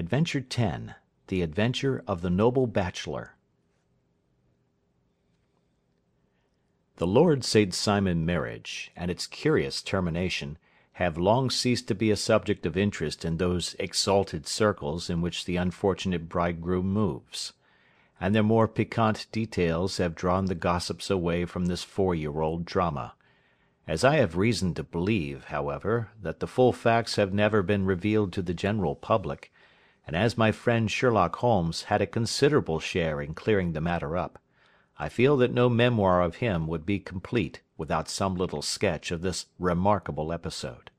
ADVENTURE X THE ADVENTURE OF THE NOBLE BACHELOR The Lord St. Simon marriage, and its curious termination, have long ceased to be a subject of interest in those exalted circles in which the unfortunate bridegroom moves; and their more piquant details have drawn the gossips away from this four year old drama. As I have reason to believe, however, that the full facts have never been revealed to the general public, and as my friend Sherlock Holmes had a considerable share in clearing the matter up, I feel that no memoir of him would be complete without some little sketch of this remarkable episode.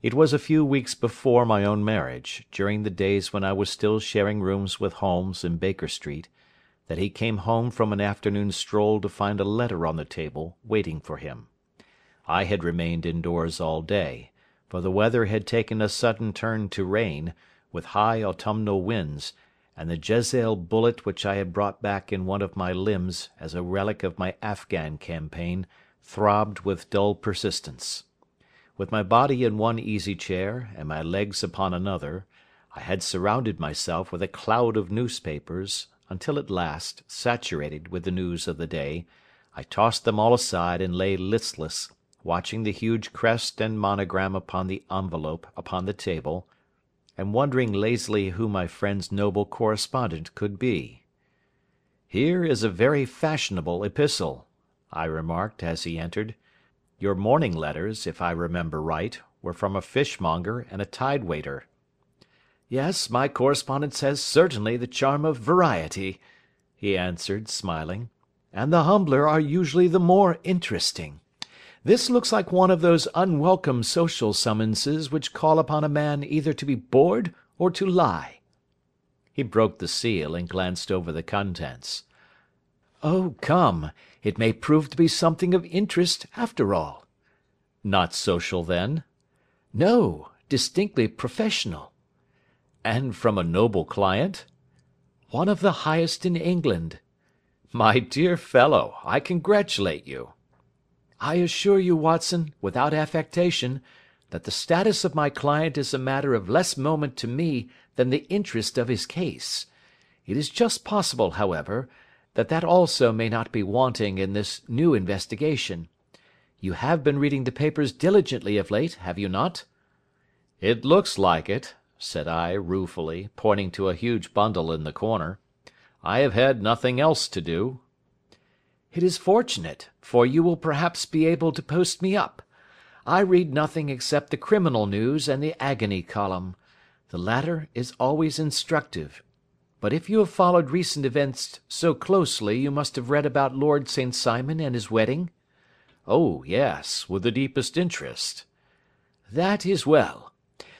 It was a few weeks before my own marriage, during the days when I was still sharing rooms with Holmes in Baker Street, that he came home from an afternoon stroll to find a letter on the table waiting for him. I had remained indoors all day, for the weather had taken a sudden turn to rain, with high autumnal winds, and the Jezail bullet which I had brought back in one of my limbs as a relic of my Afghan campaign throbbed with dull persistence. With my body in one easy chair and my legs upon another, I had surrounded myself with a cloud of newspapers, until at last, saturated with the news of the day, I tossed them all aside and lay listless, watching the huge crest and monogram upon the envelope upon the table, and wondering lazily who my friend's noble correspondent could be. "Here is a very fashionable epistle," I remarked as he entered. "Your morning letters, if I remember right, were from a fishmonger and a tide waiter." "Yes, my correspondence has certainly the charm of variety," he answered, smiling, "and the humbler are usually the more interesting. This looks like one of those unwelcome social summonses which call upon a man either to be bored or to lie." He broke the seal and glanced over the contents. "Oh, come, it may prove to be something of interest after all." "Not social, then?" "No, distinctly professional." "And from a noble client?" "One of the highest in England." "My dear fellow, I congratulate you. I assure you, Watson, without affectation, that the status of my client is a matter of less moment to me than the interest of his case. It is just possible, however, that that also may not be wanting in this new investigation. You have been reading the papers diligently of late, have you not?" "It looks like it," said I, ruefully, pointing to a huge bundle in the corner. "I have had nothing else to do. It is fortunate, for you will perhaps be able to post me up. I read nothing except the criminal news and the agony column. The latter is always instructive. But if you have followed recent events so closely you must have read about Lord St. Simon and his wedding?" "Oh, yes, with the deepest interest." "That is well.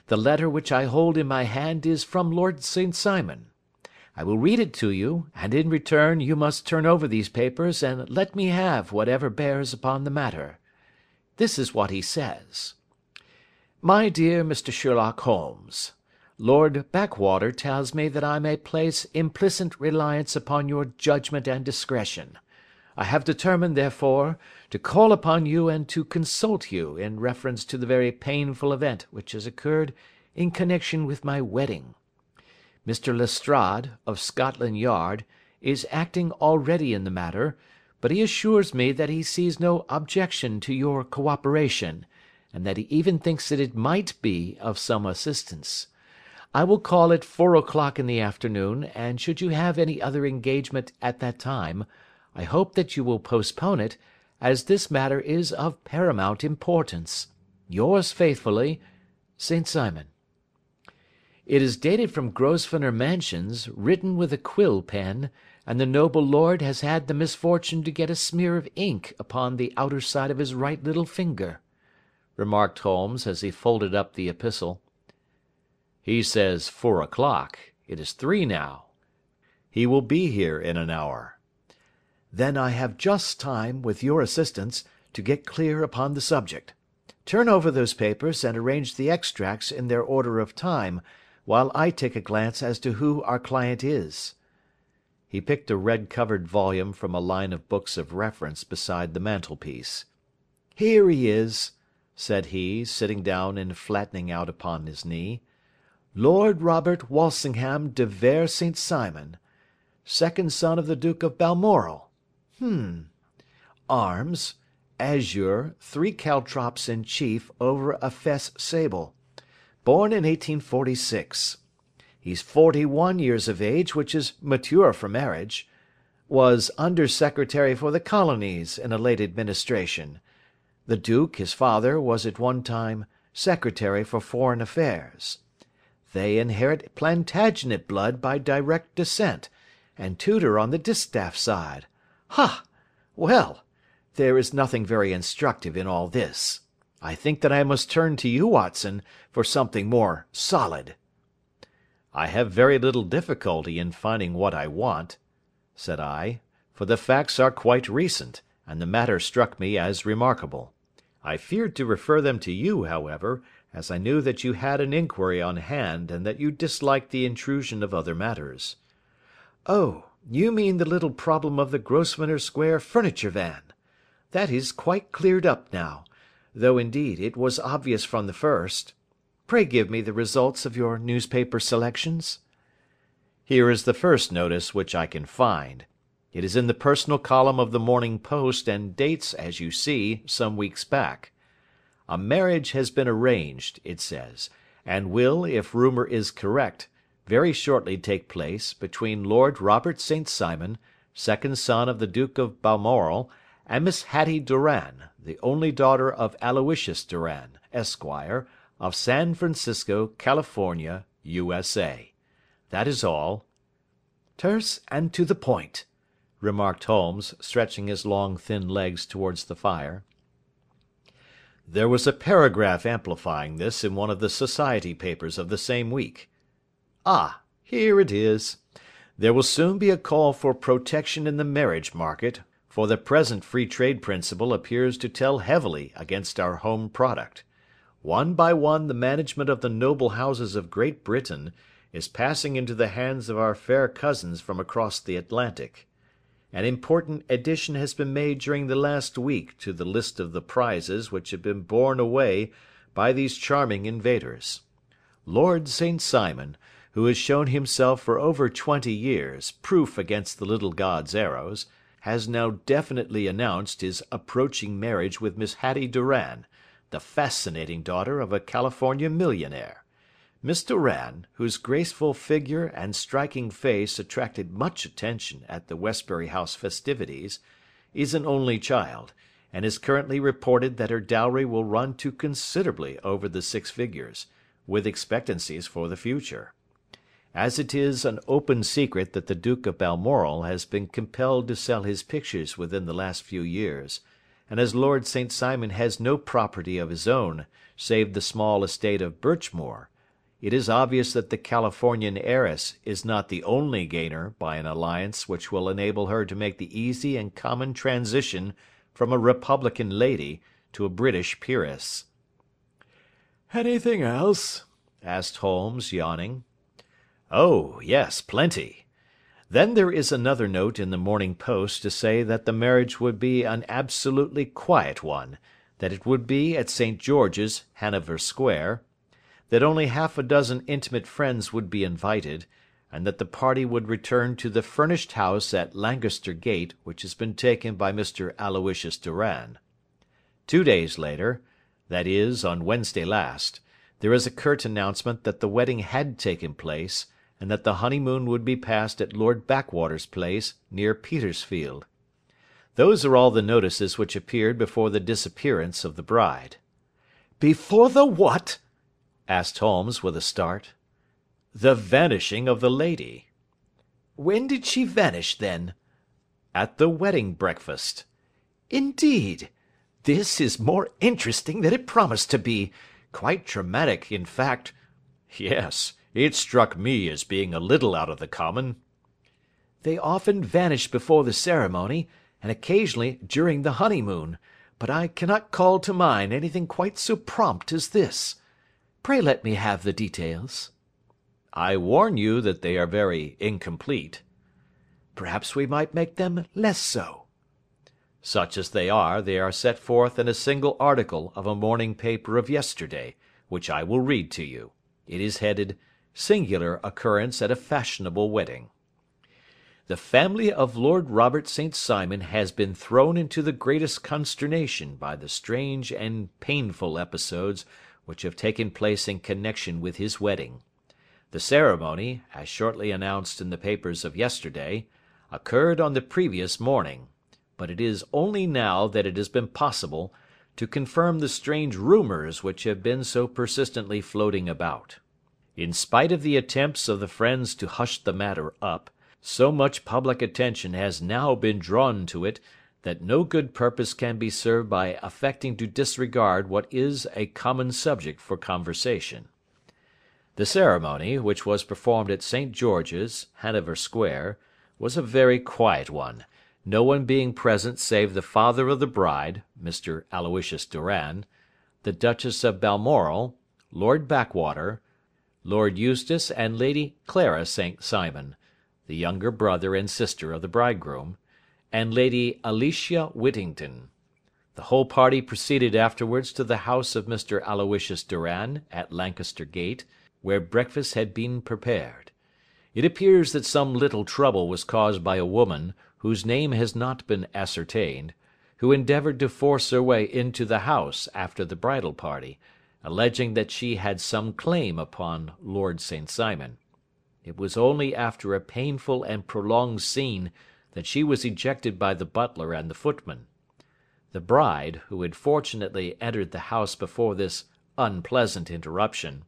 The letter which I hold in my hand is from Lord St. Simon. I will read it to you, and in return you must turn over these papers and let me have whatever bears upon the matter. This is what he says: "My dear Mr. Sherlock Holmes, Lord Backwater tells me that I may place implicit reliance upon your judgment and discretion. I have determined, therefore, to call upon you and to consult you in reference to the very painful event which has occurred in connection with my wedding. Mr. Lestrade, of Scotland Yard, is acting already in the matter, but he assures me that he sees no objection to your co operation, and that he even thinks that it might be of some assistance. I will call at four o'clock in the afternoon, and should you have any other engagement at that time, I hope that you will postpone it, as this matter is of paramount importance. Yours faithfully, St. Simon. It is dated from Grosvenor Mansions, written with a quill pen, and the noble lord has had the misfortune to get a smear of ink upon the outer side of his right little finger," remarked Holmes as he folded up the epistle. "He says four o'clock. It is three now. He will be here in an hour." "Then I have just time, with your assistance, to get clear upon the subject. Turn over those papers and arrange the extracts in their order of time while I take a glance as to who our client is." He picked a red covered volume from a line of books of reference beside the mantelpiece. "Here he is," said he, sitting down and flattening out upon his knee. Lord Robert Walsingham de Vere St. Simon, second son of the Duke of Balmoral. Hum. Arms, azure, three caltrops in chief over a fess sable. Born in 1846. He's forty one years of age, which is mature for marriage. Was Under Secretary for the Colonies in a late administration. The Duke, his father, was at one time Secretary for Foreign Affairs. They inherit Plantagenet blood by direct descent, and Tudor on the distaff side. Ha! Well! There is nothing very instructive in all this. I think that I must turn to you, Watson, for something more solid. I have very little difficulty in finding what I want, said I, for the facts are quite recent, and the matter struck me as remarkable. I feared to refer them to you, however, as I knew that you had an inquiry on hand, and that you disliked the intrusion of other matters. Oh, you mean the little problem of the Grosvenor Square furniture van. That is quite cleared up now, though indeed it was obvious from the first. Pray give me the results of your newspaper selections. Here is the first notice which I can find. It is in the personal column of the Morning Post and dates, as you see, some weeks back. A marriage has been arranged, it says, and will, if rumour is correct, very shortly take place, between Lord Robert St. Simon, second son of the Duke of Balmoral, and Miss Hattie Doran, the only daughter of Aloysius Doran, Esquire, of San Francisco, California, U.S.A. That is all." "Terse and to the point," remarked Holmes, stretching his long thin legs towards the fire. "There was a paragraph amplifying this in one of the society papers of the same week. Ah, here it is. There will soon be a call for protection in the marriage market, for the present free trade principle appears to tell heavily against our home product. One by one the management of the noble houses of Great Britain is passing into the hands of our fair cousins from across the Atlantic. An important addition has been made during the last week to the list of the prizes which have been borne away by these charming invaders. Lord St. Simon, who has shown himself for over twenty years proof against the little god's arrows, has now definitely announced his approaching marriage with Miss Hattie Doran, the fascinating daughter of a California millionaire. Miss Doran, whose graceful figure and striking face attracted much attention at the Westbury House festivities, is an only child, and is currently reported that her dowry will run to considerably over the six figures, with expectancies for the future. As it is an open secret that the Duke of Balmoral has been compelled to sell his pictures within the last few years, and as Lord St. Simon has no property of his own save the small estate of Birchmoor, it is obvious that the Californian heiress is not the only gainer by an alliance which will enable her to make the easy and common transition from a republican lady to a British peeress. "Anything else?" asked Holmes, yawning. "Oh, yes, plenty. Then there is another note in the Morning Post to say that the marriage would be an absolutely quiet one, that it would be at St. George's, Hanover Square that only half a dozen intimate friends would be invited, and that the party would return to the furnished house at Lancaster Gate which has been taken by Mr. Aloysius Doran. Two days later, that is, on Wednesday last, there is a curt announcement that the wedding had taken place, and that the honeymoon would be passed at Lord Backwater's place, near Petersfield. Those are all the notices which appeared before the disappearance of the bride. Before the what? asked Holmes with a start. "The vanishing of the lady." "When did she vanish, then?" "At the wedding breakfast." "Indeed! This is more interesting than it promised to be. Quite dramatic, in fact." "Yes. It struck me as being a little out of the common." "They often vanish before the ceremony, and occasionally during the honeymoon, but I cannot call to mind anything quite so prompt as this. Pray let me have the details." "I warn you that they are very incomplete." "Perhaps we might make them less so." "Such as they are, they are set forth in a single article of a morning paper of yesterday, which I will read to you. It is headed Singular occurrence at a fashionable wedding. The family of Lord Robert St. Simon has been thrown into the greatest consternation by the strange and painful episodes which have taken place in connection with his wedding. The ceremony, as shortly announced in the papers of yesterday, occurred on the previous morning, but it is only now that it has been possible to confirm the strange rumours which have been so persistently floating about. In spite of the attempts of the friends to hush the matter up, so much public attention has now been drawn to it that no good purpose can be served by affecting to disregard what is a common subject for conversation. The ceremony, which was performed at St. George's, Hanover Square, was a very quiet one, no one being present save the father of the bride, Mr. Aloysius Doran, the Duchess of Balmoral, Lord Backwater, Lord Eustace and Lady Clara St. Simon, the younger brother and sister of the bridegroom, and Lady Alicia Whittington. The whole party proceeded afterwards to the house of Mr. Aloysius Doran, at Lancaster Gate, where breakfast had been prepared. It appears that some little trouble was caused by a woman, whose name has not been ascertained, who endeavoured to force her way into the house after the bridal party, alleging that she had some claim upon Lord St. Simon. It was only after a painful and prolonged scene that she was ejected by the butler and the footman. The bride, who had fortunately entered the house before this unpleasant interruption,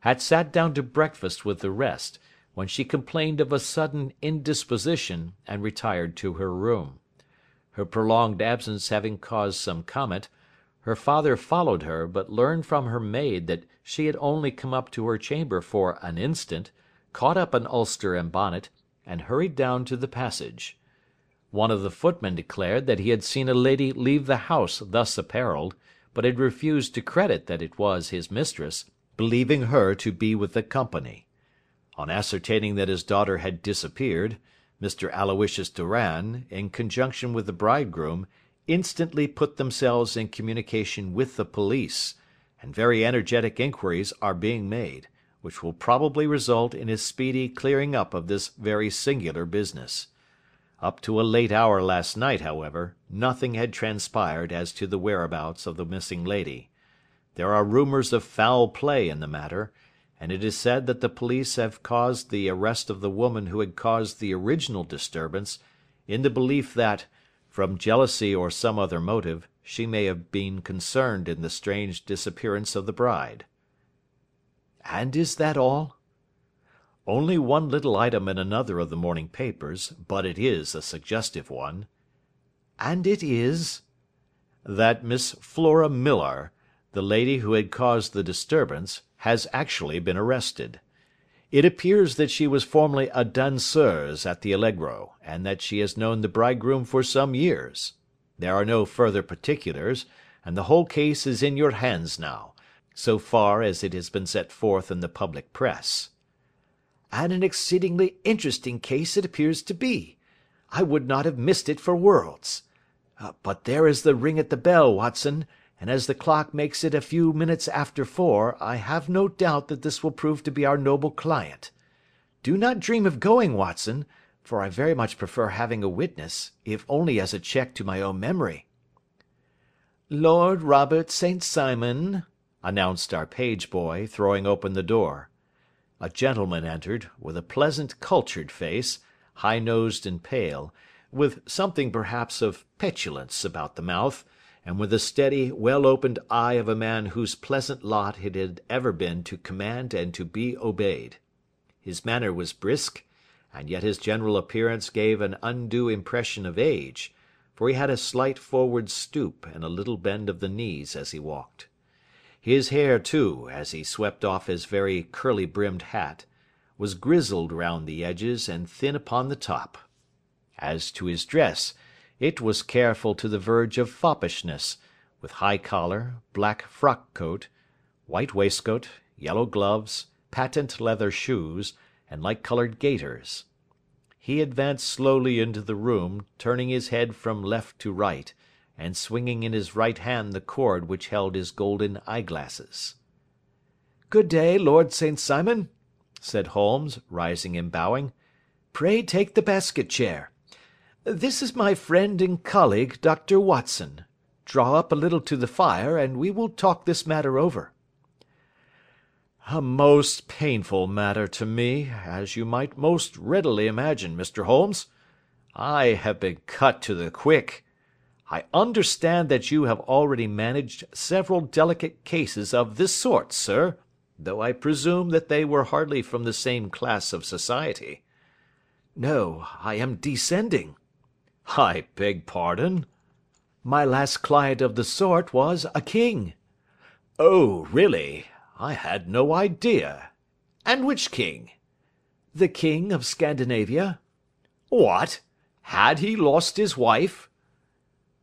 had sat down to breakfast with the rest, when she complained of a sudden indisposition, and retired to her room. Her prolonged absence having caused some comment, her father followed her, but learned from her maid that she had only come up to her chamber for an instant, caught up an ulster and bonnet, and hurried down to the passage. One of the footmen declared that he had seen a lady leave the house thus apparelled, but had refused to credit that it was his mistress, believing her to be with the company. On ascertaining that his daughter had disappeared, Mr. Aloysius Doran, in conjunction with the bridegroom, instantly put themselves in communication with the police, and very energetic inquiries are being made, which will probably result in a speedy clearing up of this very singular business. Up to a late hour last night, however, nothing had transpired as to the whereabouts of the missing lady. There are rumours of foul play in the matter, and it is said that the police have caused the arrest of the woman who had caused the original disturbance, in the belief that, from jealousy or some other motive, she may have been concerned in the strange disappearance of the bride. And is that all? Only one little item in another of the morning papers, but it is a suggestive one. And it is? That Miss Flora Millar, the lady who had caused the disturbance, has actually been arrested. It appears that she was formerly a danseuse at the Allegro, and that she has known the bridegroom for some years. There are no further particulars, and the whole case is in your hands now, so far as it has been set forth in the public press. And an exceedingly interesting case it appears to be. I would not have missed it for worlds. Uh, but there is the ring at the bell, Watson, and as the clock makes it a few minutes after four, I have no doubt that this will prove to be our noble client. Do not dream of going, Watson, for I very much prefer having a witness, if only as a check to my own memory. Lord Robert St. Simon, announced our page boy, throwing open the door. A gentleman entered, with a pleasant cultured face, high-nosed and pale, with something perhaps of petulance about the mouth, and with the steady, well-opened eye of a man whose pleasant lot it had ever been to command and to be obeyed. His manner was brisk, and yet his general appearance gave an undue impression of age, for he had a slight forward stoop and a little bend of the knees as he walked. His hair, too, as he swept off his very curly-brimmed hat, was grizzled round the edges and thin upon the top. As to his dress, it was careful to the verge of foppishness, with high collar, black frock coat, white waistcoat, yellow gloves, patent leather shoes, and light-coloured gaiters. He advanced slowly into the room, turning his head from left to right, and swinging in his right hand the cord which held his golden eyeglasses. "Good day, Lord St. Simon," said Holmes, rising and bowing. "Pray take the basket chair. This is my friend and colleague, Dr. Watson. Draw up a little to the fire, and we will talk this matter over." "A most painful matter to me, as you might most readily imagine, Mr. Holmes. I have been cut to the quick. I understand that you have already managed several delicate cases of this sort, sir, though I presume that they were hardly from the same class of society." "No, I am descending." "I beg pardon?" "My last client of the sort was a king." "Oh, really? I had no idea. And which king?" "The king of Scandinavia." "What! Had he lost his wife?"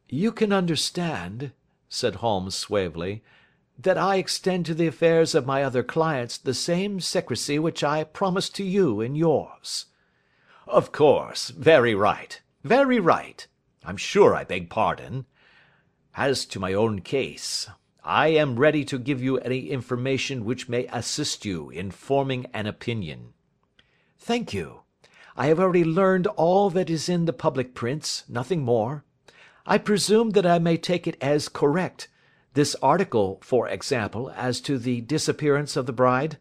"You can understand," said Holmes suavely, "that I extend to the affairs of my other clients the same secrecy which I promised to you in yours." "Of course. Very right. Very right. I'm sure I beg pardon. As to my own case, I am ready to give you any information which may assist you in forming an opinion." "Thank you. I have already learned all that is in the public prints, nothing more. I presume that I may take it as correct, this article, for example, as to the disappearance of the bride?"